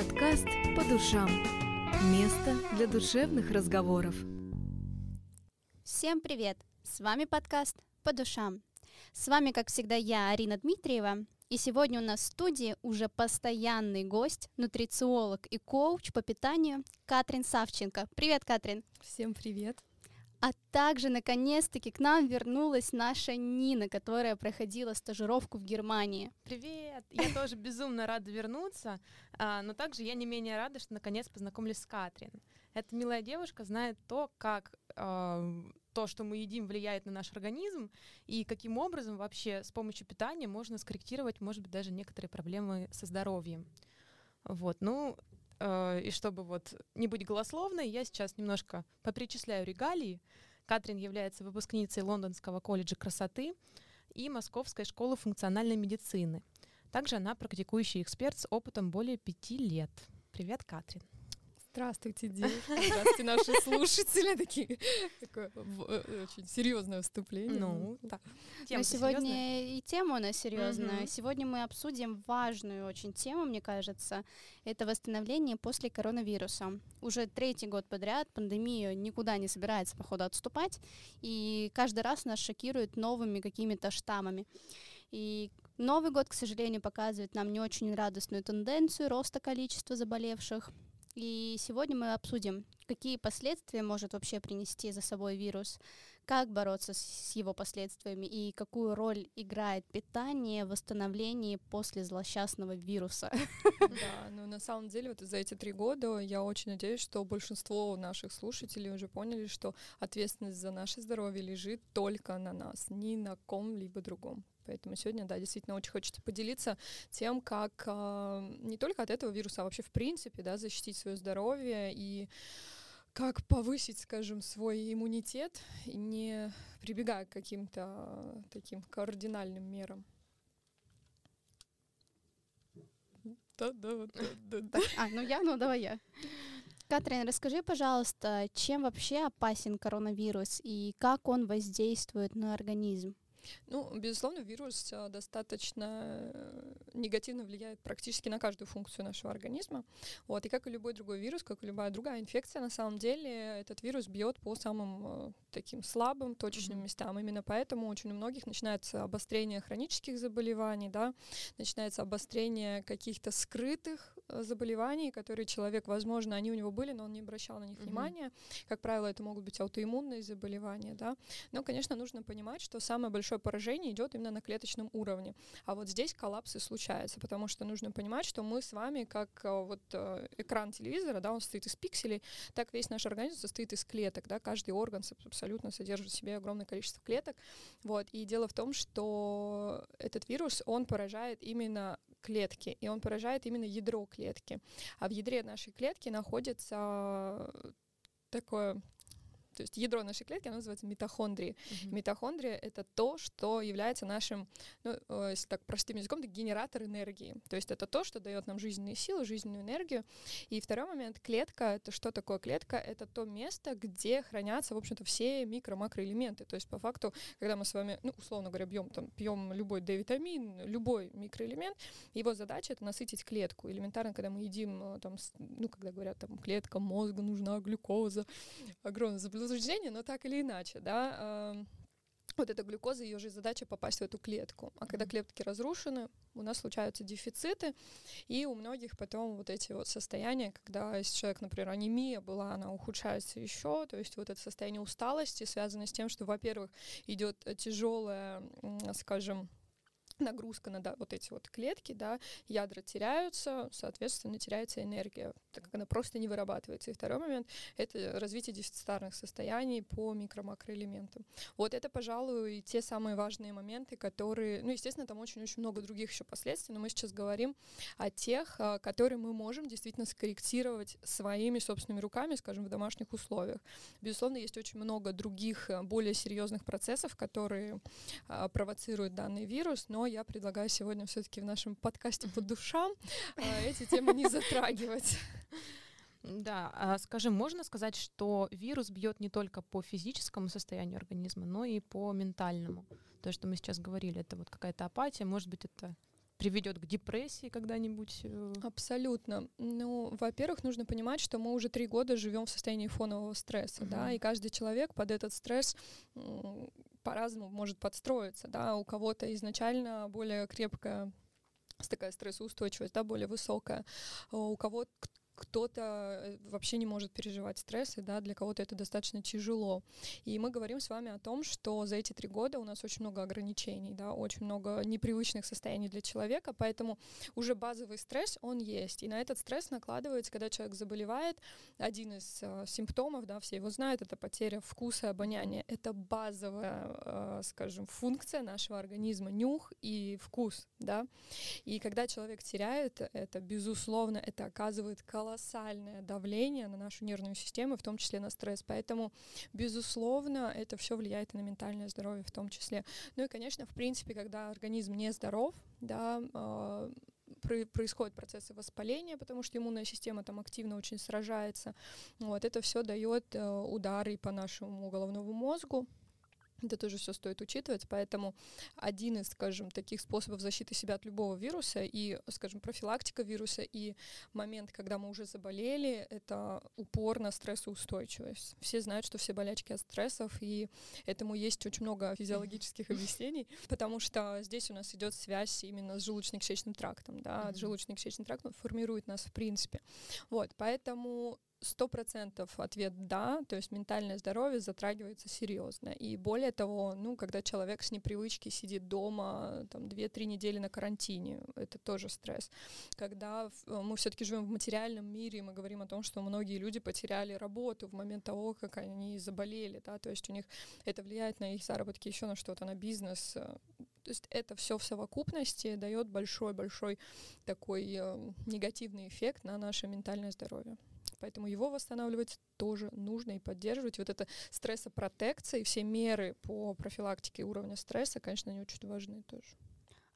Подкаст «По душам». Место для душевных разговоров. Всем привет! С вами подкаст «По душам». С вами, как всегда, я, Арина Дмитриева. И сегодня у нас в студии уже постоянный гость, нутрициолог и коуч по питанию Катрин Савченко. Привет, Катрин! Всем привет! А также, наконец-таки, к нам вернулась наша Нина, которая проходила стажировку в Германии. Привет! Я тоже безумно рада вернуться, а, но также я не менее рада, что наконец познакомились с Катрин. Эта милая девушка знает то, как а, то, что мы едим, влияет на наш организм, и каким образом вообще с помощью питания можно скорректировать, может быть, даже некоторые проблемы со здоровьем. Вот, ну, Э, и чтобы вот не быть голословной, я сейчас немножко попричисляю регалии. Катрин является выпускницей Лондонского колледжа красоты и Московской школы функциональной медицины. Также она практикующий эксперт с опытом более пяти лет. Привет, Катрин. Здравствуйте, девушки. Здравствуйте, наши слушатели. Такие, такое э, очень серьезное вступление. Ну, да. Тема сегодня серьезная? и тема у нас серьезная. Угу. Сегодня мы обсудим важную очень тему, мне кажется. Это восстановление после коронавируса. Уже третий год подряд пандемия никуда не собирается, походу, отступать. И каждый раз нас шокирует новыми какими-то штаммами. И Новый год, к сожалению, показывает нам не очень радостную тенденцию роста количества заболевших. И сегодня мы обсудим, какие последствия может вообще принести за собой вирус, как бороться с его последствиями и какую роль играет питание в восстановлении после злосчастного вируса. Да, ну на самом деле вот за эти три года я очень надеюсь, что большинство наших слушателей уже поняли, что ответственность за наше здоровье лежит только на нас, ни на ком-либо другом. Поэтому сегодня, да, действительно очень хочется поделиться тем, как э, не только от этого вируса, а вообще в принципе, да, защитить свое здоровье и как повысить, скажем, свой иммунитет, не прибегая к каким-то таким кардинальным мерам. Да, да, да, да. А, ну я, ну давай я. Катрин, расскажи, пожалуйста, чем вообще опасен коронавирус и как он воздействует на организм? Ну, безусловно, вирус э, достаточно э, негативно влияет практически на каждую функцию нашего организма. Вот, и как и любой другой вирус, как и любая другая инфекция, на самом деле этот вирус бьет по самым э, таким слабым точечным mm-hmm. местам. Именно поэтому очень у многих начинается обострение хронических заболеваний, да, начинается обострение каких-то скрытых заболеваний, которые человек, возможно, они у него были, но он не обращал на них mm-hmm. внимания. Как правило, это могут быть аутоиммунные заболевания, да. Но, конечно, нужно понимать, что самое большое большое поражение идет именно на клеточном уровне. А вот здесь коллапсы случаются, потому что нужно понимать, что мы с вами, как э, вот э, экран телевизора, да, он состоит из пикселей, так весь наш организм состоит из клеток, да, каждый орган абсолютно содержит в себе огромное количество клеток, вот, и дело в том, что этот вирус, он поражает именно клетки, и он поражает именно ядро клетки, а в ядре нашей клетки находится такое то есть ядро нашей клетки, оно называется митохондрии. Uh-huh. Митохондрия — это то, что является нашим, ну, э, если так простым языком, это генератор энергии. То есть это то, что дает нам жизненные силы, жизненную энергию. И второй момент — клетка — это что такое клетка? Это то место, где хранятся, в общем-то, все микро-макроэлементы. То есть по факту, когда мы с вами, ну, условно говоря, бьем, там, пьем любой D-витамин, любой микроэлемент, его задача — это насытить клетку. Элементарно, когда мы едим, э, там, ну, когда говорят, там, клетка мозга нужна, глюкоза, огромное заблуждение, но так или иначе, да, вот эта глюкоза, ее же задача попасть в эту клетку. А когда клетки разрушены, у нас случаются дефициты, и у многих потом вот эти вот состояния, когда если человек, например, анемия была, она ухудшается еще, то есть вот это состояние усталости связано с тем, что, во-первых, идет тяжелая, скажем, нагрузка на да, вот эти вот клетки, да, ядра теряются, соответственно, теряется энергия, так как она просто не вырабатывается. И второй момент — это развитие дефицитарных состояний по микро-макроэлементам. Вот это, пожалуй, те самые важные моменты, которые, ну, естественно, там очень-очень много других еще последствий, но мы сейчас говорим о тех, а, которые мы можем действительно скорректировать своими собственными руками, скажем, в домашних условиях. Безусловно, есть очень много других а, более серьезных процессов, которые а, провоцируют данный вирус, но я предлагаю сегодня все-таки в нашем подкасте по душам а, эти темы не затрагивать. Да, а скажи, можно сказать, что вирус бьет не только по физическому состоянию организма, но и по ментальному? То, что мы сейчас говорили, это вот какая-то апатия, может быть, это приведет к депрессии когда-нибудь? Э? Абсолютно. Ну, во-первых, нужно понимать, что мы уже три года живем в состоянии фонового стресса, угу. да, и каждый человек под этот стресс по-разному может подстроиться, да, у кого-то изначально более крепкая такая стрессоустойчивость, да, более высокая, у кого-то кто-то э, вообще не может переживать стрессы, да, для кого-то это достаточно тяжело. И мы говорим с вами о том, что за эти три года у нас очень много ограничений, да, очень много непривычных состояний для человека, поэтому уже базовый стресс, он есть. И на этот стресс накладывается, когда человек заболевает, один из э, симптомов, да, все его знают, это потеря вкуса и обоняния. Это базовая, э, скажем, функция нашего организма, нюх и вкус, да. И когда человек теряет это, безусловно, это оказывает колоссальное колоссальное давление на нашу нервную систему, в том числе на стресс. Поэтому, безусловно, это все влияет и на ментальное здоровье в том числе. Ну и, конечно, в принципе, когда организм не здоров, да, э, происходят процессы воспаления, потому что иммунная система там активно очень сражается. Вот это все дает э, удары по нашему головному мозгу, это тоже все стоит учитывать, поэтому один из, скажем, таких способов защиты себя от любого вируса и, скажем, профилактика вируса и момент, когда мы уже заболели, это упор на стрессоустойчивость. Все знают, что все болячки от стрессов, и этому есть очень много физиологических объяснений, потому что здесь у нас идет связь именно с желудочно-кишечным трактом, да, желудочно-кишечный тракт формирует нас в принципе. Вот, поэтому сто процентов ответ да, то есть ментальное здоровье затрагивается серьезно. И более того, ну, когда человек с непривычки сидит дома там две-три недели на карантине, это тоже стресс. Когда э, мы все-таки живем в материальном мире, мы говорим о том, что многие люди потеряли работу в момент того, как они заболели, да, то есть у них это влияет на их заработки, еще на что-то, на бизнес. Э, то есть это все в совокупности дает большой-большой такой э, негативный эффект на наше ментальное здоровье. Поэтому его восстанавливать тоже нужно и поддерживать. Вот это стрессопротекция и все меры по профилактике уровня стресса, конечно, они очень важны тоже.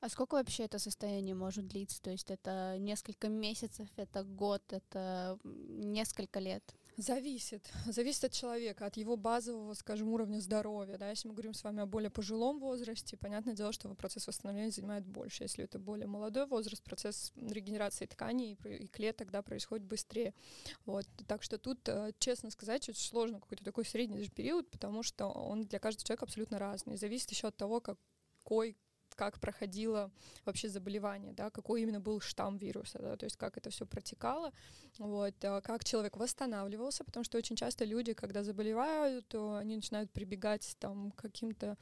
А сколько вообще это состояние может длиться? То есть это несколько месяцев, это год, это несколько лет? Зависит. Зависит от человека, от его базового, скажем, уровня здоровья. Да? Если мы говорим с вами о более пожилом возрасте, понятное дело, что процесс восстановления занимает больше. Если это более молодой возраст, процесс регенерации тканей и клеток да, происходит быстрее. Вот. Так что тут, э, честно сказать, очень сложно какой-то такой средний период, потому что он для каждого человека абсолютно разный. Зависит еще от того, какой как проходило вообще заболевание, да, какой именно был штамм вируса, да, то есть как это все протекало, вот, а как человек восстанавливался, потому что очень часто люди, когда заболевают, то они начинают прибегать там к каким-то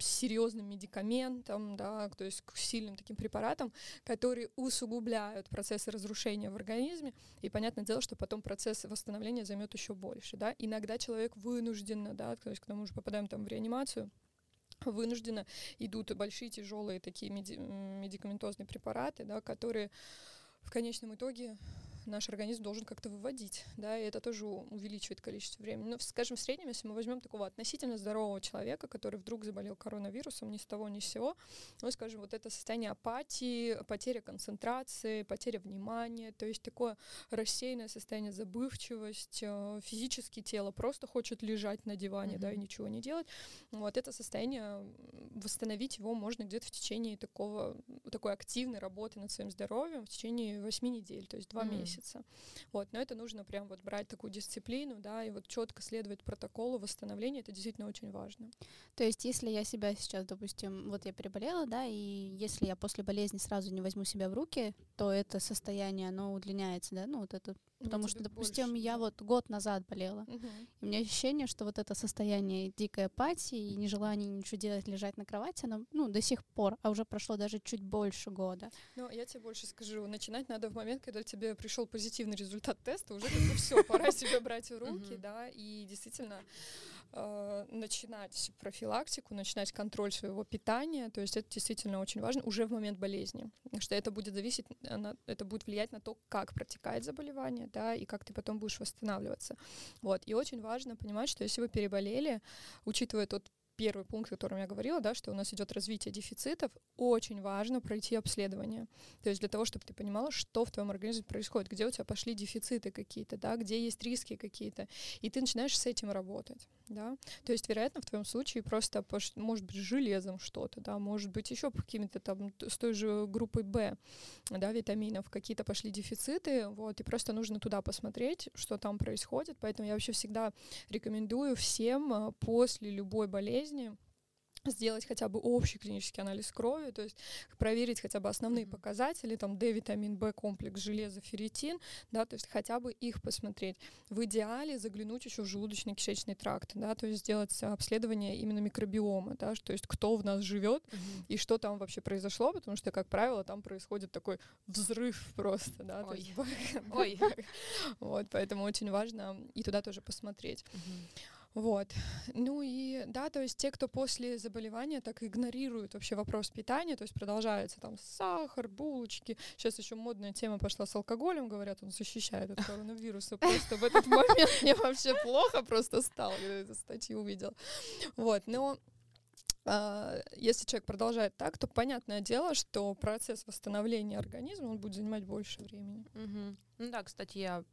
серьезным медикаментам, да, то есть к сильным таким препаратам, которые усугубляют процессы разрушения в организме, и понятное дело, что потом процесс восстановления займет еще больше, да, иногда человек вынужденно, да, то есть когда мы уже попадаем там в реанимацию, вынужденно идут большие тяжелые такие меди- медикаментозные препараты, да, которые в конечном итоге наш организм должен как-то выводить, да, и это тоже увеличивает количество времени. Но, скажем, в среднем, если мы возьмем такого относительно здорового человека, который вдруг заболел коронавирусом ни с того ни с сего, ну, скажем, вот это состояние апатии, потеря концентрации, потеря внимания, то есть такое рассеянное состояние забывчивость, э, физически тело просто хочет лежать на диване, mm-hmm. да, и ничего не делать. Вот это состояние, восстановить его можно где-то в течение такого, такой активной работы над своим здоровьем в течение 8 недель, то есть 2 mm-hmm. месяца месяца. Вот, но это нужно прям вот брать такую дисциплину, да, и вот четко следовать протоколу восстановления, это действительно очень важно. То есть, если я себя сейчас, допустим, вот я переболела, да, и если я после болезни сразу не возьму себя в руки, то это состояние, оно удлиняется, да, ну вот это ну, Потому что, допустим, больше, я да. вот год назад болела. Угу. И у меня ощущение, что вот это состояние дикой апатии и нежелания ничего делать, лежать на кровати, оно, ну, до сих пор, а уже прошло даже чуть больше года. Ну, я тебе больше скажу, начинать надо в момент, когда тебе пришел позитивный результат теста, уже как бы все, пора себя брать в руки, да, и действительно э, начинать профилактику, начинать контроль своего питания, то есть это действительно очень важно уже в момент болезни, что это будет зависеть, это будет влиять на то, как протекает заболевание, да, и как ты потом будешь восстанавливаться. Вот. И очень важно понимать, что если вы переболели, учитывая тот первый пункт, о котором я говорила, да, что у нас идет развитие дефицитов, очень важно пройти обследование. То есть для того, чтобы ты понимала, что в твоем организме происходит, где у тебя пошли дефициты какие-то, да, где есть риски какие-то, и ты начинаешь с этим работать, да. То есть, вероятно, в твоем случае просто, может быть, железом что-то, да, может быть, еще какими-то там с той же группой Б, да, витаминов, какие-то пошли дефициты, вот, и просто нужно туда посмотреть, что там происходит. Поэтому я вообще всегда рекомендую всем а, после любой болезни сделать хотя бы общий клинический анализ крови, то есть проверить хотя бы основные показатели, там D, витамин В, комплекс железа, ферритин, да, то есть хотя бы их посмотреть. В идеале заглянуть еще в желудочно-кишечный тракт, да, то есть сделать обследование именно микробиома, да, то есть кто в нас живет uh-huh. и что там вообще произошло, потому что, как правило, там происходит такой взрыв просто, да, Ой. есть, Ой. вот, поэтому очень важно и туда тоже посмотреть. Uh-huh. Вот. Ну и да, то есть те, кто после заболевания так игнорируют вообще вопрос питания, то есть продолжается там сахар, булочки. Сейчас еще модная тема пошла с алкоголем, говорят, он защищает от коронавируса. Просто в этот момент мне вообще плохо просто стало, когда эту статью увидел. Вот, но Uh, если человек продолжает так, то понятное дело, что процесс восстановления организма он будет занимать больше времени. Угу. Ну да, кстати, я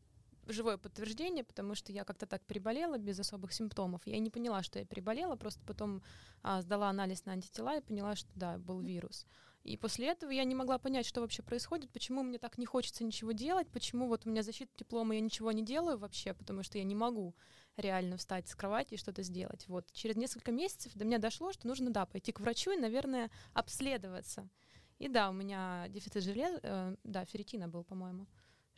живое подтверждение, потому что я как-то так переболела без особых симптомов. Я не поняла, что я переболела, просто потом а, сдала анализ на антитела и поняла, что да, был вирус. И после этого я не могла понять, что вообще происходит, почему мне так не хочется ничего делать, почему вот у меня защита диплома, я ничего не делаю вообще, потому что я не могу реально встать с кровати и что-то сделать. Вот через несколько месяцев до меня дошло, что нужно, да, пойти к врачу и, наверное, обследоваться. И да, у меня дефицит железа, э, да, ферритина был, по-моему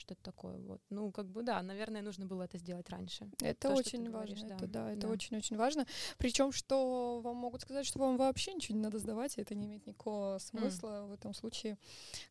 что-то такое. Вот. Ну, как бы да, наверное, нужно было это сделать раньше. Это То, очень важно. Говоришь, это, да, это очень-очень важно. Причем, что вам могут сказать, что вам вообще ничего не надо сдавать, и это не имеет никакого смысла. Mm. В этом случае,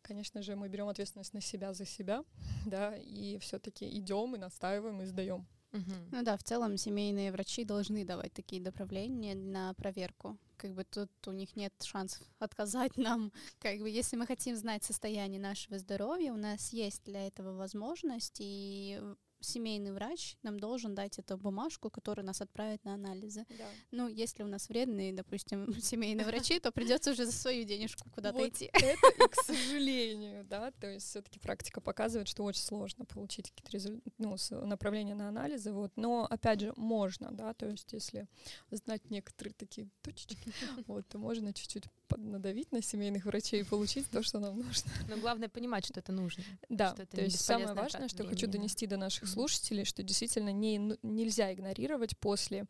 конечно же, мы берем ответственность на себя за себя, да, и все-таки идем и настаиваем и сдаем. Угу. Ну да, в целом семейные врачи должны давать такие направления на проверку. Как бы тут у них нет шансов отказать нам. Как бы если мы хотим знать состояние нашего здоровья, у нас есть для этого возможность, и семейный врач нам должен дать эту бумажку, которая нас отправит на анализы. Да. Ну, если у нас вредные, допустим, семейные врачи, то придется уже за свою денежку куда-то вот идти. Это и к сожалению, да, то есть все-таки практика показывает, что очень сложно получить какие-то результ... ну, направления на анализы, вот. Но опять же можно, да, то есть если знать некоторые такие точечки, вот, то можно чуть-чуть надавить на семейных врачей и получить то, что нам нужно. Но главное понимать, что это нужно. Да, то есть самое важное, что хочу донести до наших слушателей, что действительно не, нельзя игнорировать после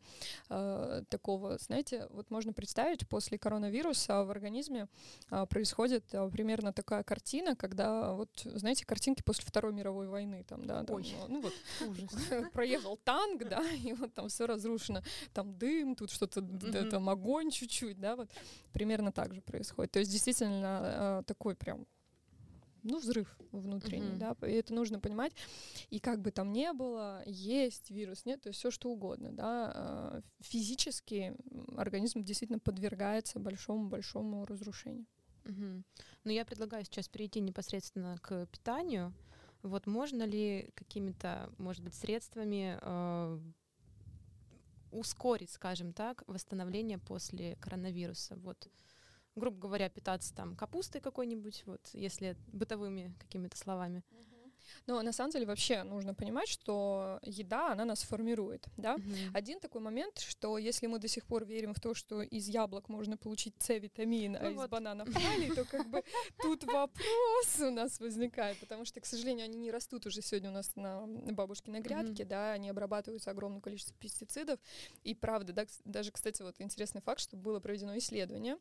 э, такого, знаете, вот можно представить, после коронавируса в организме э, происходит э, примерно такая картина, когда вот, знаете, картинки после Второй мировой войны, там, да, там, Ой. ну вот, проехал танк, да, и вот там все разрушено, там дым, тут что-то, там огонь чуть-чуть, да, вот примерно так же происходит. То есть действительно э, такой прям ну, взрыв внутренний, mm-hmm. да, и это нужно понимать. И как бы там ни было, есть вирус, нет, то есть все что угодно, да, а, физически организм действительно подвергается большому-большому разрушению. Mm-hmm. Ну, я предлагаю сейчас перейти непосредственно к питанию. Вот можно ли какими-то, может быть, средствами э, ускорить, скажем так, восстановление после коронавируса? Вот грубо говоря, питаться там капустой какой-нибудь, вот, если бытовыми какими-то словами. Но на самом деле вообще нужно понимать, что еда, она нас формирует, да. Mm-hmm. Один такой момент, что если мы до сих пор верим в то, что из яблок можно получить С-витамин, а ну из бананов калий, то как бы тут вопрос у нас возникает, потому что, к сожалению, они не растут уже сегодня у нас на бабушкиной грядке, да, они обрабатываются огромным количеством пестицидов, и правда, да, даже, кстати, вот интересный факт, что было проведено исследование,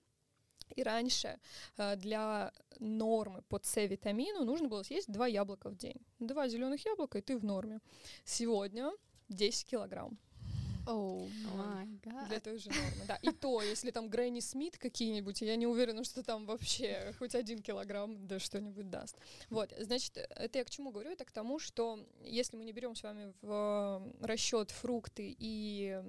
и раньше э, для нормы по С-витамину нужно было съесть два яблока в день. Два зеленых яблока, и ты в норме. Сегодня 10 килограмм. Oh my God. Для той же нормы, да. И то, если там Грэнни Смит какие-нибудь, я не уверена, что там вообще хоть один килограмм да что-нибудь даст. Вот, значит, это я к чему говорю? Это к тому, что если мы не берем с вами в расчет фрукты и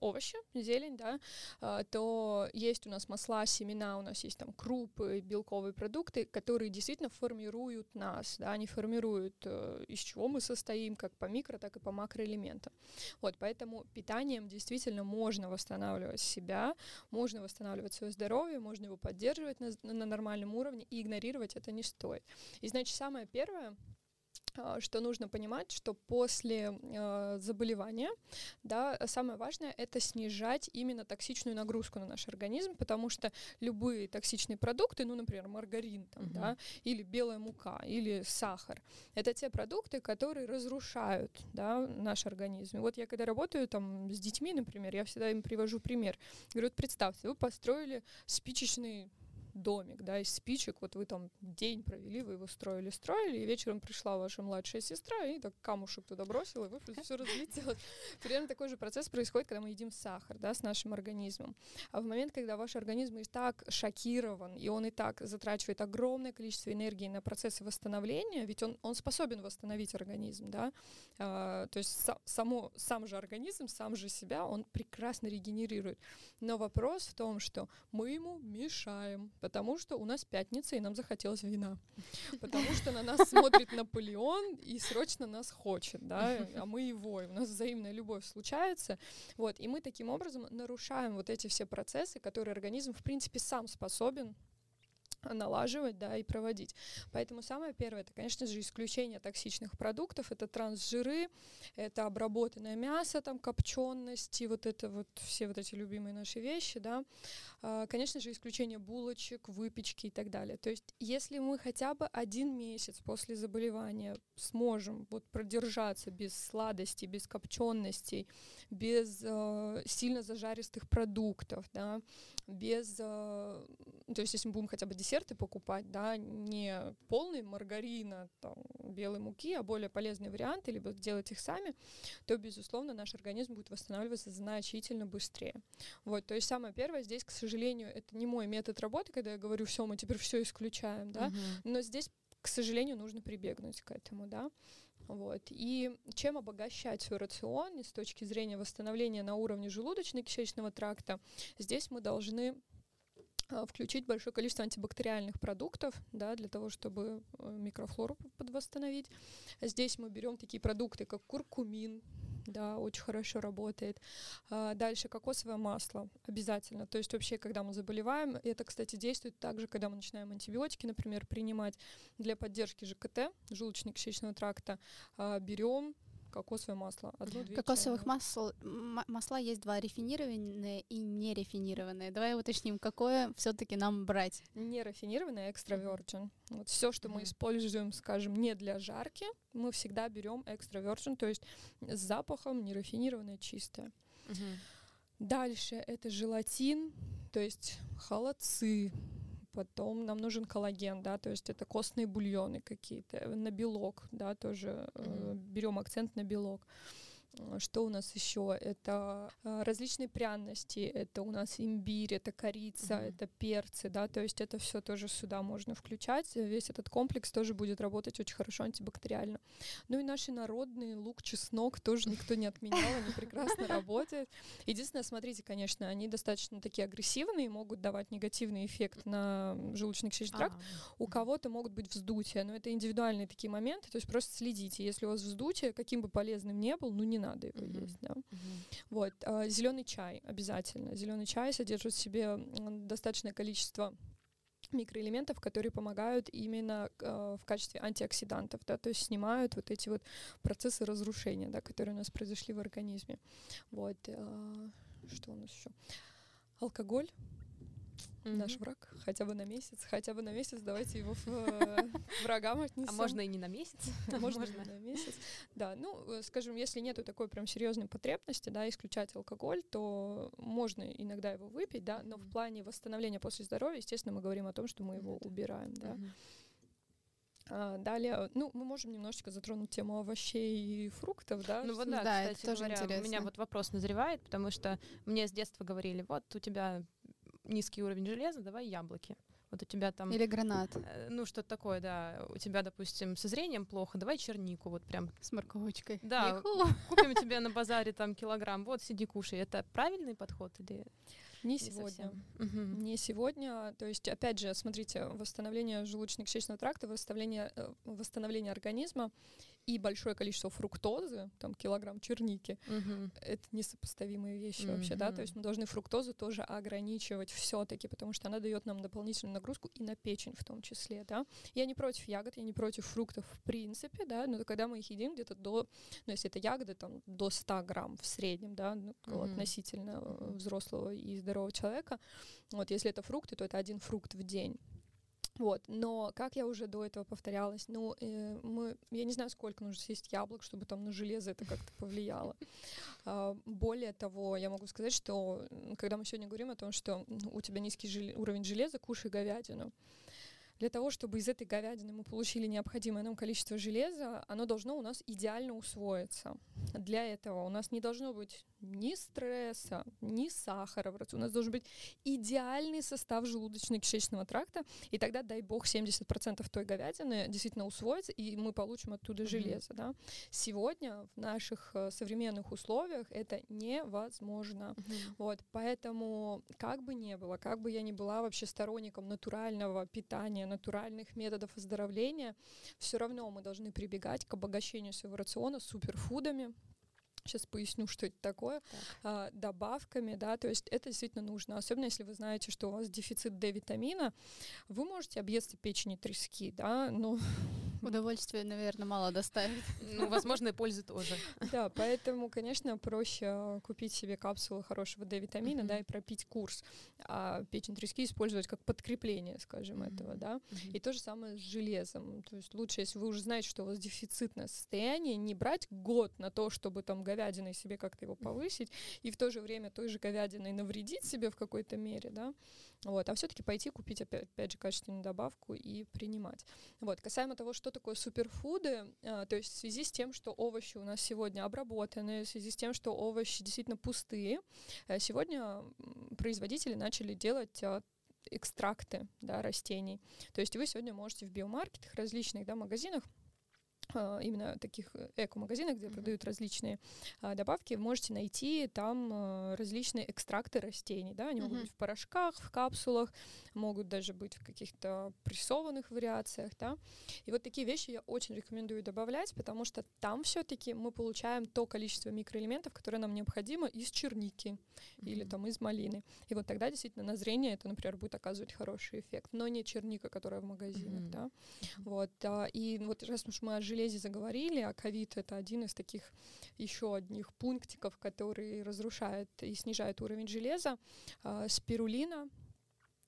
овощи, зелень, да, а, то есть у нас масла, семена, у нас есть там крупы, белковые продукты, которые действительно формируют нас, да, они формируют, э, из чего мы состоим, как по микро, так и по макроэлементам. Вот, поэтому питанием действительно можно восстанавливать себя, можно восстанавливать свое здоровье, можно его поддерживать на, на нормальном уровне, и игнорировать это не стоит. И, значит, самое первое, что нужно понимать, что после э, заболевания, да, самое важное это снижать именно токсичную нагрузку на наш организм, потому что любые токсичные продукты, ну, например, маргарин, там, uh-huh. да, или белая мука, или сахар, это те продукты, которые разрушают, да, наш организм. И вот я когда работаю там с детьми, например, я всегда им привожу пример. Говорю, вот представьте, вы построили спичечный домик, да, из спичек, вот вы там день провели, вы его строили, строили, и вечером пришла ваша младшая сестра и так камушек туда бросила, и вы все разлетелось. Примерно такой же процесс происходит, когда мы едим сахар, да, с нашим организмом. А в момент, когда ваш организм и так шокирован, и он и так затрачивает огромное количество энергии на процессы восстановления, ведь он, он способен восстановить организм, да, а, то есть сам, само, сам же организм, сам же себя, он прекрасно регенерирует. Но вопрос в том, что мы ему мешаем, Потому что у нас пятница, и нам захотелось вина. Потому что на нас смотрит Наполеон и срочно нас хочет, да, а мы его, и у нас взаимная любовь случается. Вот, и мы таким образом нарушаем вот эти все процессы, которые организм, в принципе, сам способен налаживать, да, и проводить. Поэтому самое первое, это, конечно же, исключение токсичных продуктов, это трансжиры, это обработанное мясо, там, копчености, вот это вот, все вот эти любимые наши вещи, да. А, конечно же, исключение булочек, выпечки и так далее. То есть, если мы хотя бы один месяц после заболевания сможем вот продержаться без сладостей, без копченостей, без э, сильно зажаристых продуктов, да, без, э, то есть, если мы будем хотя бы десерты покупать, да, не полный маргарина, там, белой муки, а более полезные варианты, либо делать их сами, то, безусловно, наш организм будет восстанавливаться значительно быстрее. Вот, то есть самое первое здесь, к сожалению, это не мой метод работы, когда я говорю, все, мы теперь все исключаем, да, uh-huh. но здесь, к сожалению, нужно прибегнуть к этому, да. Вот. И чем обогащать свой рацион с точки зрения восстановления на уровне желудочно-кишечного тракта, здесь мы должны а, включить большое количество антибактериальных продуктов, да, для того, чтобы э, микрофлору подвосстановить. Здесь мы берем такие продукты, как куркумин, да, очень хорошо работает. А, дальше кокосовое масло обязательно. То есть вообще, когда мы заболеваем, это, кстати, действует также, когда мы начинаем антибиотики, например, принимать для поддержки ЖКТ, желудочно-кишечного тракта, а, берем кокосовое масло. Одно, Кокосовых масл, масла есть два, рафинированные и нерафинированные. Давай уточним, какое все-таки нам брать? Нерафинированное экстра virgin. Вот все, что мы используем, скажем, не для жарки, мы всегда берем экстра virgin, то есть с запахом нерафинированное чистое. Дальше это желатин, то есть холодцы, потом нам нужен коллаген, да, то есть это костные бульоны какие-то, на белок, да, тоже mm-hmm. э, берем акцент на белок. Э, что у нас еще? Это э, различные пряности, это у нас имбирь, это корица, mm-hmm. это перцы, да, то есть это все тоже сюда можно включать. Весь этот комплекс тоже будет работать очень хорошо антибактериально. Ну и наши народные лук, чеснок тоже никто не отменял, они прекрасно работают. Единственное, смотрите, конечно, они достаточно такие агрессивные, могут давать негативный эффект на желудочно-кишечный тракт. У кого-то могут быть вздутия, но это индивидуальные такие моменты, то есть просто следите. Если у вас вздутие, каким бы полезным ни был, ну не надо его uh-huh. есть, да. Uh-huh. Вот а, зеленый чай обязательно. Зеленый чай содержит в себе достаточное количество микроэлементов, которые помогают именно э, в качестве антиоксидантов, да, то есть снимают вот эти вот процессы разрушения, да, которые у нас произошли в организме. Вот. Э, что у нас еще? Алкоголь mm-hmm. наш враг, хотя бы на месяц, хотя бы на месяц, давайте его в, э, врагам отнесем. А можно и не на месяц? Можно и на месяц. Да, ну, э, скажем, если нету такой прям серьезной потребности, да, исключать алкоголь, то можно иногда его выпить, да, но в плане восстановления после здоровья, естественно, мы говорим о том, что мы его убираем, да. А, далее, ну, мы можем немножечко затронуть тему овощей и фруктов, да? Ну вот да, да кстати это тоже говоря, интересно. у меня вот вопрос назревает, потому что мне с детства говорили, вот у тебя низкий уровень железа, давай яблоки. Вот у тебя там... Или гранат. Э, ну, что-то такое, да. У тебя, допустим, со зрением плохо, давай чернику, вот прям. С морковочкой. Да, купим тебе на базаре там килограмм, вот сиди кушай. Это правильный подход или... Не сегодня. Угу. Не сегодня. То есть, опять же, смотрите, восстановление желудочно-кишечного тракта, восстановление, э, восстановление организма и большое количество фруктозы, там килограмм черники, угу. это несопоставимые вещи угу. вообще, да, то есть мы должны фруктозу тоже ограничивать все-таки, потому что она дает нам дополнительную нагрузку и на печень в том числе, да. Я не против ягод, я не против фруктов в принципе, да, но когда мы их едим где-то до, ну если это ягоды, там до 100 грамм в среднем, да, ну, угу. относительно э, взрослого и здорового человека, вот если это фрукты, то это один фрукт в день. Вот, но как я уже до этого повторялась, ну, э, мы, я не знаю, сколько нужно съесть яблок, чтобы там на железо это как-то повлияло. А, более того, я могу сказать, что когда мы сегодня говорим о том, что у тебя низкий жел... уровень железа, кушай говядину. Для того, чтобы из этой говядины мы получили необходимое нам количество железа, оно должно у нас идеально усвоиться. Для этого у нас не должно быть ни стресса, ни сахара в рационе. У нас должен быть идеальный состав желудочно-кишечного тракта, и тогда, дай бог, 70% той говядины действительно усвоится, и мы получим оттуда mm-hmm. железо. Да? Сегодня в наших э, современных условиях это невозможно. Mm-hmm. Вот, поэтому как бы ни было, как бы я ни была вообще сторонником натурального питания, натуральных методов оздоровления, все равно мы должны прибегать к обогащению своего рациона суперфудами, Сейчас поясню, что это такое. А, добавками, да, то есть это действительно нужно. Особенно если вы знаете, что у вас дефицит D-витамина, вы можете объесться печени трески, да, но Удовольствие, наверное, мало доставит. Ну, возможно, и пользы тоже. Да, поэтому, конечно, проще купить себе капсулы хорошего D-витамина, да, и пропить курс, а печень трески использовать как подкрепление, скажем, этого, да. И то же самое с железом. То есть лучше, если вы уже знаете, что у вас дефицитное состояние, не брать год на то, чтобы там говядиной себе как-то его повысить, и в то же время той же говядиной навредить себе в какой-то мере, да, вот, а все-таки пойти купить опять, опять же качественную добавку и принимать. Вот, касаемо того, что такое суперфуды, э, то есть в связи с тем, что овощи у нас сегодня обработаны, в связи с тем, что овощи действительно пустые, э, сегодня производители начали делать э, экстракты да, растений. То есть вы сегодня можете в биомаркетах различных да, магазинах именно таких э, эко-магазинах, где mm-hmm. продают различные а, добавки, можете найти там а, различные экстракты растений, да, они mm-hmm. могут быть в порошках, в капсулах, могут даже быть в каких-то прессованных вариациях, да, и вот такие вещи я очень рекомендую добавлять, потому что там все-таки мы получаем то количество микроэлементов, которое нам необходимо из черники mm-hmm. или там из малины, и вот тогда действительно на зрение это, например, будет оказывать хороший эффект, но не черника, которая в магазинах, mm-hmm. да, вот, а, и вот раз уж мы ожили железе заговорили, а ковид это один из таких еще одних пунктиков, который разрушает и снижает уровень железа. А, спирулина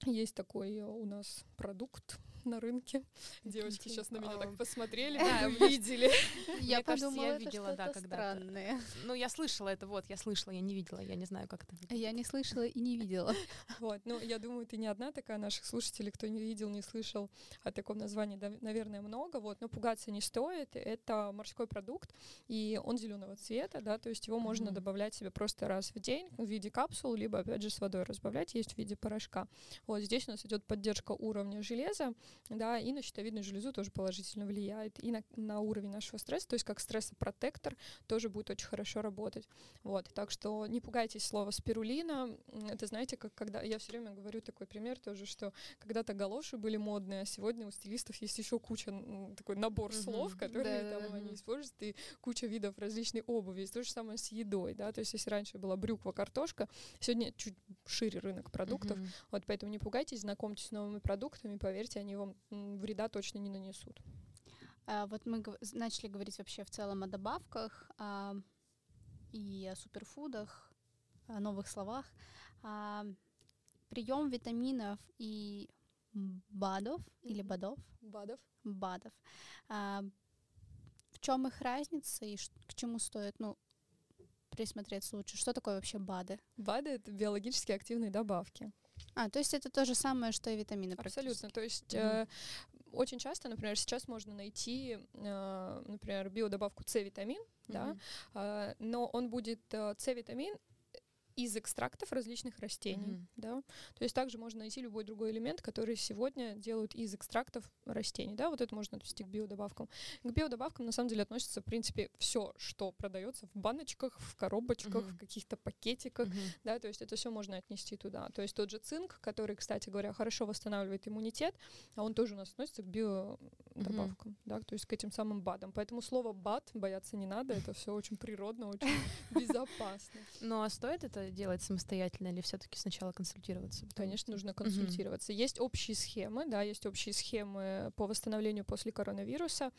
есть такой у нас продукт, на рынке. Девочки сейчас на меня так посмотрели, увидели. Я подумала, я видела, да, когда странное. Ну, я слышала это, вот, я слышала, я не видела, я не знаю, как это Я не слышала и не видела. Вот, ну, я думаю, ты не одна такая, наших слушателей, кто не видел, не слышал о таком названии, наверное, много, вот, но пугаться не стоит. Это морской продукт, и он зеленого цвета, да, то есть его можно добавлять себе просто раз в день в виде капсул, либо, опять же, с водой разбавлять, есть в виде порошка. Вот здесь у нас идет поддержка уровня железа, да, и на щитовидную железу тоже положительно влияет, и на, на уровень нашего стресса, то есть как стрессопротектор тоже будет очень хорошо работать. Вот, так что не пугайтесь слова спирулина, это знаете, как когда, я все время говорю такой пример тоже, что когда-то галоши были модные, а сегодня у стилистов есть еще куча, такой набор uh-huh. слов, которые да, там да, они да. используют, и куча видов различной обуви, и то же самое с едой, да, то есть если раньше была брюква, картошка, сегодня чуть шире рынок продуктов, uh-huh. вот поэтому не пугайтесь, знакомьтесь с новыми продуктами, поверьте, они вам вреда точно не нанесут. А, вот мы начали говорить вообще в целом о добавках а, и о суперфудах, о новых словах. А, прием витаминов и БАДов или БАДов? БАДов. БАДов. А, в чем их разница и к чему стоит, ну, присмотреться лучше? Что такое вообще БАДы? БАДы — это биологически активные добавки. А, то есть это то же самое, что и витамины Абсолютно. То есть mm-hmm. э, очень часто, например, сейчас можно найти, э, например, биодобавку С-витамин, mm-hmm. да, э, но он будет э, С-витамин из экстрактов различных растений, mm-hmm. да. То есть также можно найти любой другой элемент, который сегодня делают из экстрактов растений, да. Вот это можно отнести к биодобавкам. К биодобавкам на самом деле относится в принципе все, что продается в баночках, в коробочках, mm-hmm. в каких-то пакетиках, mm-hmm. да. То есть это все можно отнести туда. То есть тот же цинк, который, кстати говоря, хорошо восстанавливает иммунитет, а он тоже у нас относится к биодобавкам, mm-hmm. да, то есть к этим самым БАДам. Поэтому слово БАД бояться не надо, это все очень природно, очень безопасно. Ну а стоит это делать самостоятельно или все-таки сначала консультироваться? Конечно, нужно консультироваться. Есть общие схемы, да, есть общие схемы по восстановлению после коронавируса.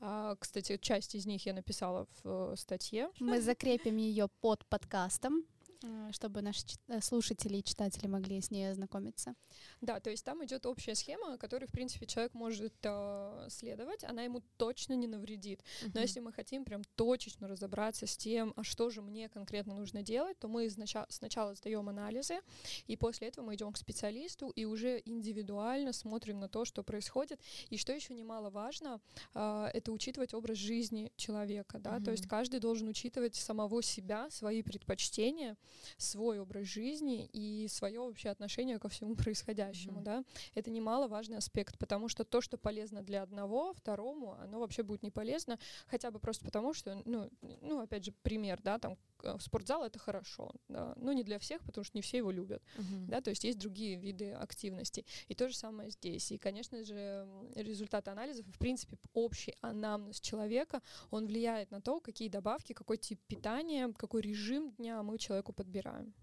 А, кстати, часть из них я написала в э, статье. Мы закрепим ее под подкастом. Э, чтобы наши э, слушатели и читатели могли с ней ознакомиться. Да, то есть там идет общая схема, которой, в принципе, человек может э, следовать, она ему точно не навредит. Uh-huh. Но если мы хотим прям точечно разобраться с тем, а что же мне конкретно нужно делать, то мы сначала, сначала сдаем анализы, и после этого мы идем к специалисту и уже индивидуально смотрим на то, что происходит. И что еще немаловажно, э, это учитывать образ жизни человека, да, uh-huh. то есть каждый должен учитывать самого себя, свои предпочтения, свой образ жизни и свое вообще отношение ко всему происходящему, mm-hmm. да, это немаловажный аспект, потому что то, что полезно для одного, второму, оно вообще будет не полезно, хотя бы просто потому, что, ну, ну опять же, пример, да, там спортзал это хорошо, да, но не для всех, потому что не все его любят, uh-huh. да, то есть есть другие виды активности. И то же самое здесь. И, конечно же, результат анализов, в принципе, общий анамнез человека, он влияет на то, какие добавки, какой тип питания, какой режим дня мы человеку подбираем.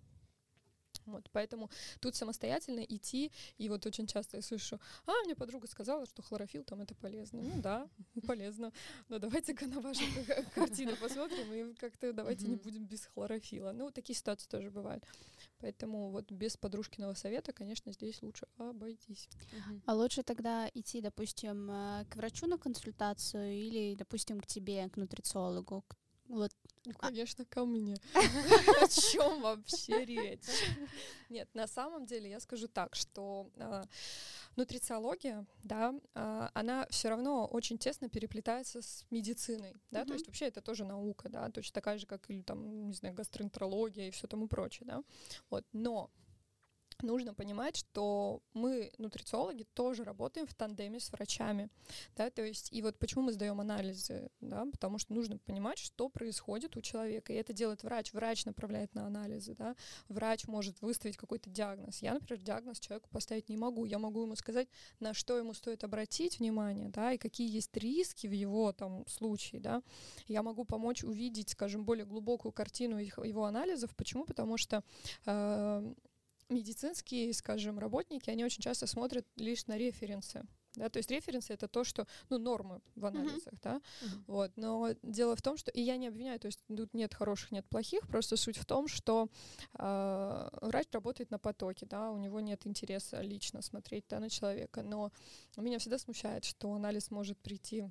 Вот, поэтому тут самостоятельно идти, и вот очень часто я слышу, а, мне подруга сказала, что хлорофилл там это полезно. Ну да, полезно. Но давайте-ка на вашу картину посмотрим, и как-то давайте не будем без хлорофила. Ну, такие ситуации тоже бывают. Поэтому вот без подружкиного совета, конечно, здесь лучше обойтись. А лучше тогда идти, допустим, э, к врачу на консультацию или, допустим, к тебе, к нутрициологу, вот. Ну, а конечно, ко мне. О чем вообще речь? Нет, на самом деле я скажу так, что э, нутрициология, да, э, она все равно очень тесно переплетается с медициной, да, то есть вообще это тоже наука, да, точно такая же, как или там, не знаю, гастроэнтерология и все тому прочее, да, вот, но нужно понимать, что мы, нутрициологи, тоже работаем в тандеме с врачами, да, то есть, и вот почему мы сдаем анализы, да, потому что нужно понимать, что происходит у человека, и это делает врач, врач направляет на анализы, да, врач может выставить какой-то диагноз, я, например, диагноз человеку поставить не могу, я могу ему сказать, на что ему стоит обратить внимание, да, и какие есть риски в его там случае, да, я могу помочь увидеть, скажем, более глубокую картину его анализов, почему, потому что э, медицинские, скажем, работники, они очень часто смотрят лишь на референсы. Да, то есть референсы это то, что, ну, нормы в анализах, uh-huh. да, uh-huh. вот, но дело в том, что, и я не обвиняю, то есть тут нет хороших, нет плохих, просто суть в том, что э, врач работает на потоке, да, у него нет интереса лично смотреть, да, на человека, но меня всегда смущает, что анализ может прийти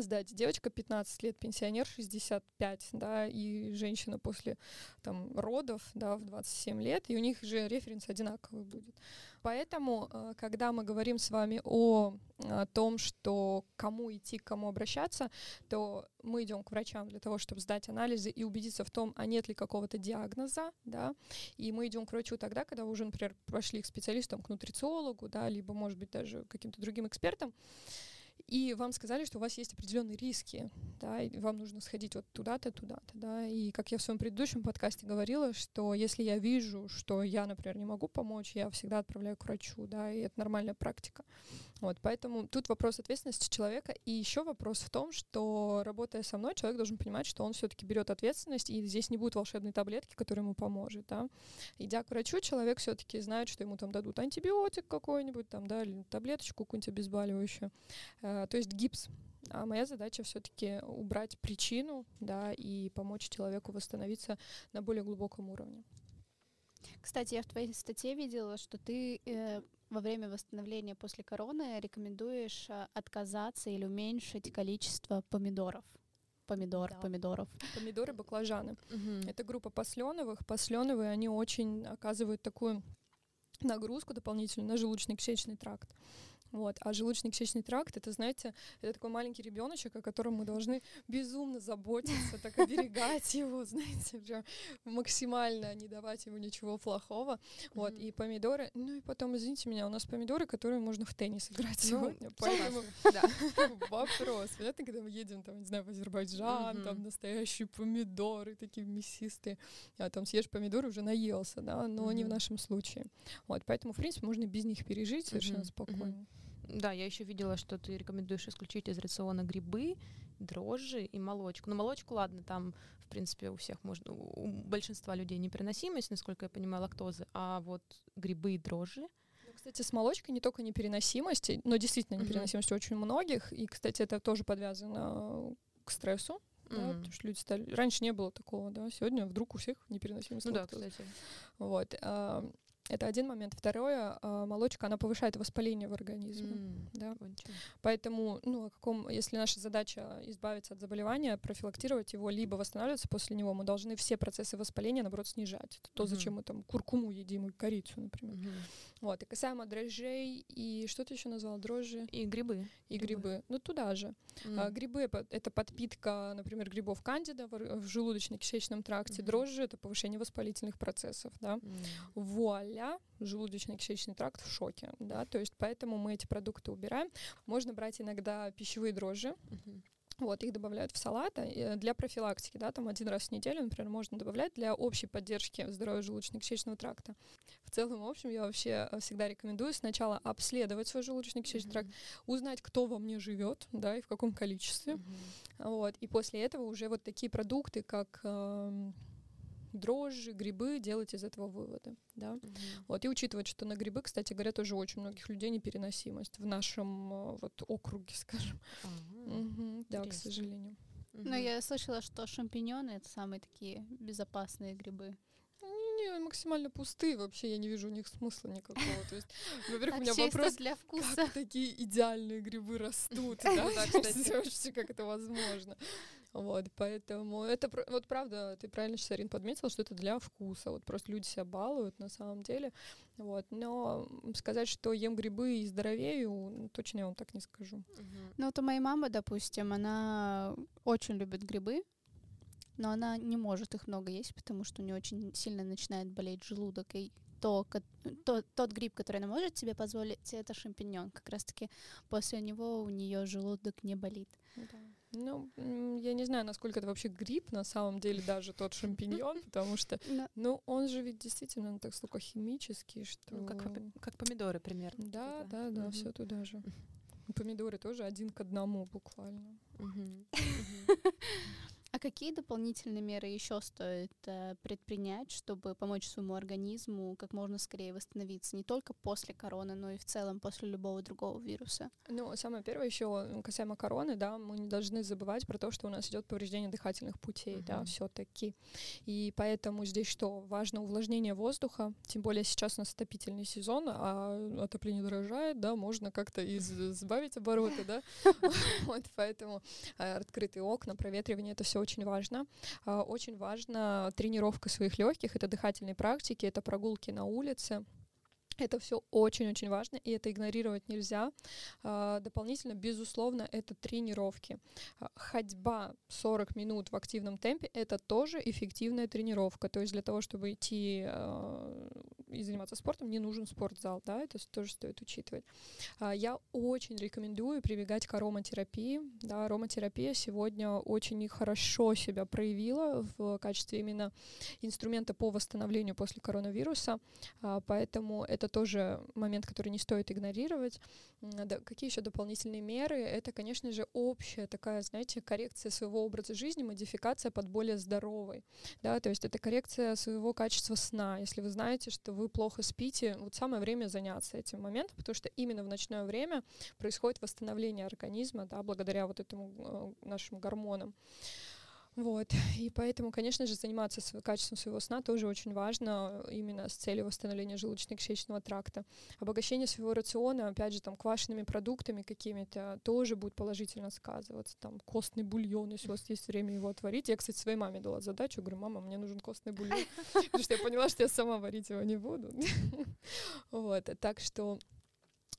сдать. Девочка 15 лет, пенсионер 65, да, и женщина после там родов, да, в 27 лет, и у них же референс одинаковый будет. Поэтому, э, когда мы говорим с вами о, о том, что кому идти, к кому обращаться, то мы идем к врачам для того, чтобы сдать анализы и убедиться в том, а нет ли какого-то диагноза, да, и мы идем к врачу тогда, когда уже, например, пошли к специалистам, к нутрициологу, да, либо, может быть, даже каким-то другим экспертам, и вам сказали, что у вас есть определенные риски, да, и вам нужно сходить вот туда-то, туда-то, да, и как я в своем предыдущем подкасте говорила, что если я вижу, что я, например, не могу помочь, я всегда отправляю к врачу, да, и это нормальная практика. Вот, поэтому тут вопрос ответственности человека, и еще вопрос в том, что работая со мной, человек должен понимать, что он все-таки берет ответственность, и здесь не будет волшебной таблетки, которая ему поможет, да. Идя к врачу, человек все-таки знает, что ему там дадут антибиотик какой-нибудь, там, да, или таблеточку какую-нибудь обезболивающую, то есть гипс. А моя задача все-таки убрать причину, да, и помочь человеку восстановиться на более глубоком уровне. Кстати, я в твоей статье видела, что ты э, во время восстановления после короны рекомендуешь э, отказаться или уменьшить количество помидоров помидор, да. помидоров. Помидоры, баклажаны. Угу. Это группа посленовых. Посленовые, они очень оказывают такую нагрузку дополнительную на желудочно-кишечный тракт. Вот. А желудочно-кишечный тракт, это, знаете, это такой маленький ребеночек, о котором мы должны безумно заботиться, так оберегать его, знаете, прям максимально не давать ему ничего плохого. Вот. И помидоры, ну и потом, извините меня, у нас помидоры, которые можно в теннис играть ну, сегодня. Поэтому вопрос. Понятно, когда мы едем, там, не знаю, в Азербайджан, там настоящие помидоры, такие мясистые, а там съешь помидоры, уже наелся, да, но не в нашем случае. Вот. Поэтому, в принципе, можно без них пережить совершенно спокойно. Да, я еще видела, что ты рекомендуешь исключить из рациона грибы, дрожжи и молочку. Ну, молочку, ладно, там, в принципе, у всех можно, у большинства людей непереносимость, насколько я понимаю, лактозы, а вот грибы и дрожжи. Ну, кстати, с молочкой не только непереносимость, но действительно непереносимость mm-hmm. очень многих, и, кстати, это тоже подвязано к стрессу, mm-hmm. да, потому что люди стали... Раньше не было такого, да, сегодня вдруг у всех непереносимость Ну лактозы. да, кстати. Вот. А, это один момент. Второе, а, молочка, она повышает воспаление в организме. Mm, да? Поэтому, ну, о каком, если наша задача избавиться от заболевания, профилактировать его, либо восстанавливаться после него, мы должны все процессы воспаления, наоборот, снижать. Это то, mm-hmm. зачем мы там куркуму едим и корицу, например. Mm-hmm. Вот, и касаемо дрожжей, и что ты еще назвал? Дрожжи? И грибы. И грибы. грибы. Ну, туда же. Mm. А, грибы — это подпитка, например, грибов кандида в, в желудочно-кишечном тракте. Mm-hmm. Дрожжи — это повышение воспалительных процессов, да. Mm. Вуаля! Желудочно-кишечный тракт в шоке, да. То есть поэтому мы эти продукты убираем. Можно брать иногда пищевые дрожжи. Вот, их добавляют в салат э, для профилактики, да, там один раз в неделю, например, можно добавлять для общей поддержки здоровья желудочно-кишечного тракта. В целом, в общем, я вообще э, всегда рекомендую сначала обследовать свой желудочно-кишечный mm-hmm. тракт, узнать, кто во мне живет, да, и в каком количестве. Mm-hmm. Вот, и после этого уже вот такие продукты, как э, дрожжи, грибы, делать из этого выводы, да. Угу. Вот, и учитывать, что на грибы, кстати говоря, тоже очень многих людей непереносимость в нашем э, вот округе, скажем. Угу. Угу, да, к сожалению. Но я слышала, что шампиньоны это самые такие безопасные грибы. Не, максимально пустые вообще, я не вижу у них смысла никакого. То есть, во-первых, у меня вопрос, для вкуса. как такие идеальные грибы растут, да, кстати, как это возможно. Вот, поэтому это вот правда, ты правильно, Сарин, подметила, что это для вкуса. Вот просто люди себя балуют на самом деле. Вот, но сказать, что ем грибы и здоровею, точно я вам так не скажу. Угу. Ну вот у моей мамы, допустим, она очень любит грибы, но она не может их много есть, потому что у нее очень сильно начинает болеть желудок, и то, то, тот гриб, который она может себе позволить, это шампиньон. Как раз-таки после него у нее желудок не болит. Да. Ну, я не знаю, насколько это вообще гриб, на самом деле, даже тот шампиньон, потому что, ну, он же ведь действительно так химический, что... Ну, как, как помидоры примерно. Да, да, да, все туда же. Помидоры тоже один к одному буквально. Какие дополнительные меры еще стоит э, предпринять, чтобы помочь своему организму как можно скорее восстановиться, не только после короны, но и в целом после любого другого вируса? Ну, самое первое еще касаемо короны, да, мы не должны забывать про то, что у нас идет повреждение дыхательных путей, uh-huh. да, все-таки. И поэтому здесь что? Важно увлажнение воздуха, тем более сейчас у нас отопительный сезон, а отопление дорожает, да, можно как-то избавить обороты, да. Вот поэтому э, открытые окна, проветривание, это все очень важно. А, очень важна тренировка своих легких, это дыхательные практики, это прогулки на улице. Это все очень-очень важно, и это игнорировать нельзя. А, дополнительно, безусловно, это тренировки. А, ходьба 40 минут в активном темпе — это тоже эффективная тренировка. То есть для того, чтобы идти и заниматься спортом, не нужен спортзал, да, это тоже стоит учитывать. А, я очень рекомендую прибегать к ароматерапии, да, ароматерапия сегодня очень хорошо себя проявила в качестве именно инструмента по восстановлению после коронавируса, а, поэтому это тоже момент, который не стоит игнорировать. Какие еще дополнительные меры? Это, конечно же, общая такая, знаете, коррекция своего образа жизни, модификация под более здоровый, да, то есть это коррекция своего качества сна. Если вы знаете, что вы плохо спите, вот самое время заняться этим моментом, потому что именно в ночное время происходит восстановление организма, да, благодаря вот этому э, нашим гормонам. Вот. И поэтому, конечно же, заниматься качеством своего сна тоже очень важно именно с целью восстановления желудочно-кишечного тракта. Обогащение своего рациона, опять же, там, квашенными продуктами какими-то тоже будет положительно сказываться. Там, костный бульон, если у вас есть время его отварить. Я, кстати, своей маме дала задачу, говорю, мама, мне нужен костный бульон, потому что я поняла, что я сама варить его не буду. Вот. Так что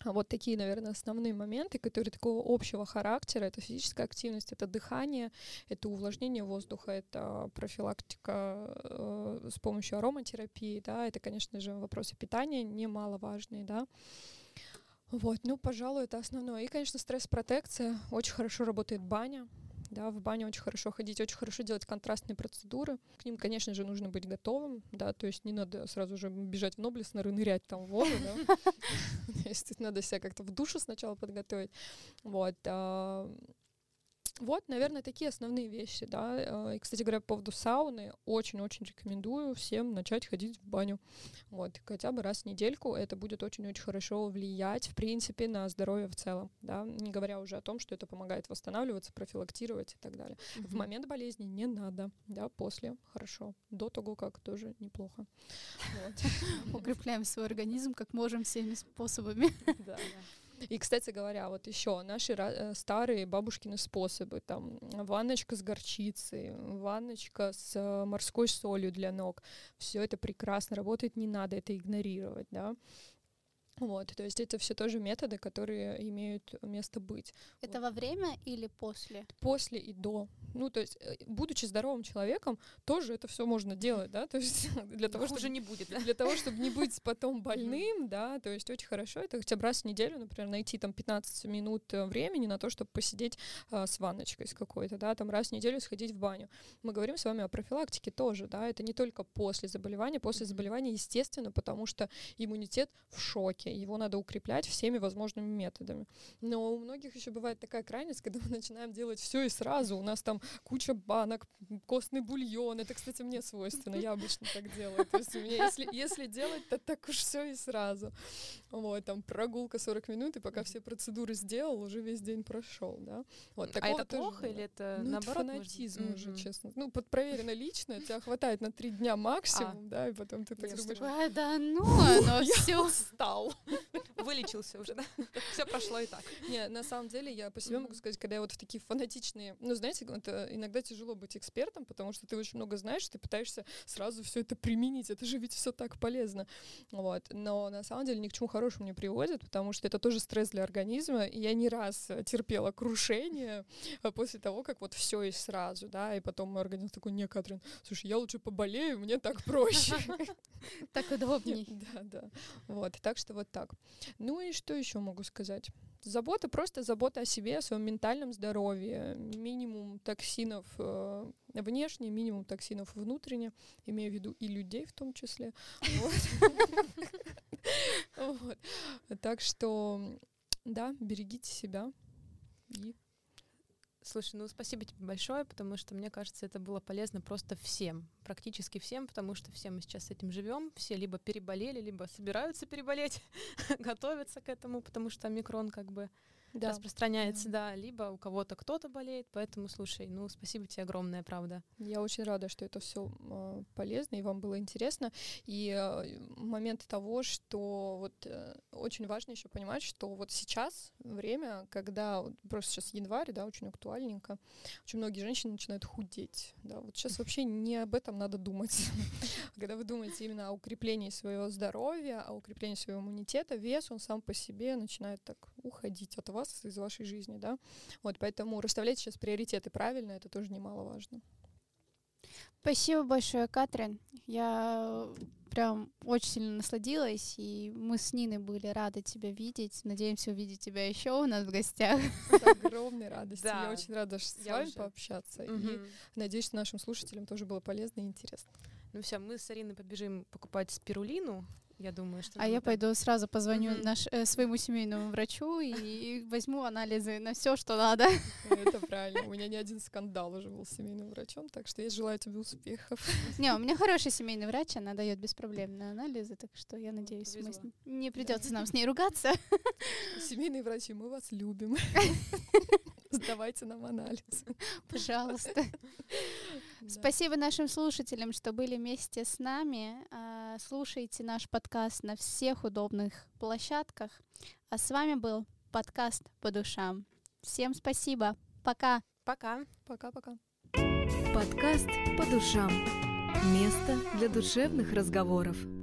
вот такие, наверное, основные моменты, которые такого общего характера. Это физическая активность, это дыхание, это увлажнение воздуха, это профилактика э, с помощью ароматерапии, да, это, конечно же, вопросы питания немаловажные, да. Вот, ну, пожалуй, это основное. И, конечно, стресс-протекция. Очень хорошо работает баня да, в баню очень хорошо ходить, очень хорошо делать контрастные процедуры. К ним, конечно же, нужно быть готовым, да, то есть не надо сразу же бежать в Ноблес, нырять там в воду, да, надо себя как-то в душу сначала подготовить, вот, а, вот, наверное, такие основные вещи, да. Э, и, кстати говоря, по поводу сауны, очень-очень рекомендую всем начать ходить в баню. Вот, хотя бы раз в недельку это будет очень-очень хорошо влиять, в принципе, на здоровье в целом, да, не говоря уже о том, что это помогает восстанавливаться, профилактировать и так далее. Mm-hmm. В момент болезни не надо, да, после хорошо, до того, как тоже неплохо. Укрепляем свой организм как можем всеми способами. Да. И, кстати говоря, вот еще наши э, старые бабушкины способы, там, ванночка с горчицей, ванночка с э, морской солью для ног, все это прекрасно работает, не надо это игнорировать, да. Вот, то есть это все тоже методы, которые имеют место быть. Это вот. во время или после? После и до. Ну, то есть, э, будучи здоровым человеком, тоже это все можно делать, да, то есть для того, чтобы не будет, да? для того, чтобы не быть потом больным, да, то есть очень хорошо это хотя бы раз в неделю, например, найти там 15 минут э, времени на то, чтобы посидеть а, с ванночкой с какой-то, да, там раз в неделю сходить в баню. Мы говорим с вами о профилактике тоже, да, это не только после заболевания, после заболевания, естественно, потому что иммунитет в шоке, его надо укреплять всеми возможными методами. Но у многих еще бывает такая крайность, когда мы начинаем делать все и сразу, у нас там куча банок, костный бульон. Это, кстати, мне свойственно, я обычно так делаю. То есть у меня, если, если делать, то так уж все и сразу. Вот, там прогулка 40 минут, и пока все процедуры сделал, уже весь день прошел, да. Вот, а это плохо или это ну, наоборот? Это фанатизм может... уже, честно. Ну, под проверено лично, тебя хватает на три дня максимум, а. да, и потом ты так думаешь... А, да ну, но все устал. Вылечился уже, да? Все прошло и так. Не, на самом деле, я по себе могу сказать, когда я вот в такие фанатичные... Ну, знаете, это иногда тяжело быть экспертом, потому что ты очень много знаешь, ты пытаешься сразу все это применить. Это же ведь все так полезно. Вот. Но на самом деле ни к чему хорошему не приводит, потому что это тоже стресс для организма. И я не раз терпела крушение а после того, как вот все и сразу, да, и потом мой организм такой, не, Катрин, слушай, я лучше поболею, мне так проще. Так удобней. Да, да. Вот, так что вот так. Ну и что еще могу сказать? Забота, просто забота о себе, о своем ментальном здоровье, минимум токсинов э, внешне, минимум токсинов внутренне, имею в виду и людей в том числе. Так что, да, берегите себя и Слушай, ну спасибо тебе большое, потому что мне кажется, это было полезно просто всем, практически всем, потому что все мы сейчас с этим живем, все либо переболели, либо собираются переболеть, готовятся к этому, потому что микрон как бы да. распространяется, да. да, либо у кого-то кто-то болеет, поэтому слушай, ну спасибо тебе огромное, правда. Я очень рада, что это все э, полезно и вам было интересно. И э, момент того, что вот э, очень важно еще понимать, что вот сейчас время, когда просто сейчас январь, да, очень актуальненько, очень многие женщины начинают худеть, да, вот сейчас вообще не об этом надо думать. Когда вы думаете именно о укреплении своего здоровья, о укреплении своего иммунитета, вес, он сам по себе начинает так уходить от вас из вашей жизни, да. Вот, поэтому расставлять сейчас приоритеты правильно, это тоже немаловажно. Спасибо большое, Катрин. Я прям очень сильно насладилась, и мы с Ниной были рады тебя видеть. Надеемся увидеть тебя еще у нас в гостях. С огромной радостью. Я очень рада с вами пообщаться. И надеюсь, что нашим слушателям тоже было полезно и интересно. Ну все, мы с Ариной побежим покупать спирулину. Я думаю, что... А я пойду сразу позвоню mm-hmm. наш, э, своему семейному врачу и возьму анализы на все, что надо. Это правильно. У меня не один скандал уже был с семейным врачом, так что я желаю тебе успехов. Не, у меня хороший семейный врач, она дает беспроблемные анализы, так что я надеюсь, мы с... не придется нам с ней ругаться. Семейные врачи, мы вас любим. Сдавайте нам анализ. Пожалуйста. Спасибо нашим слушателям, что были вместе с нами. А, слушайте наш подкаст на всех удобных площадках. А с вами был подкаст по душам. Всем спасибо. Пока. Пока. Пока-пока. Подкаст по душам. Место для душевных разговоров.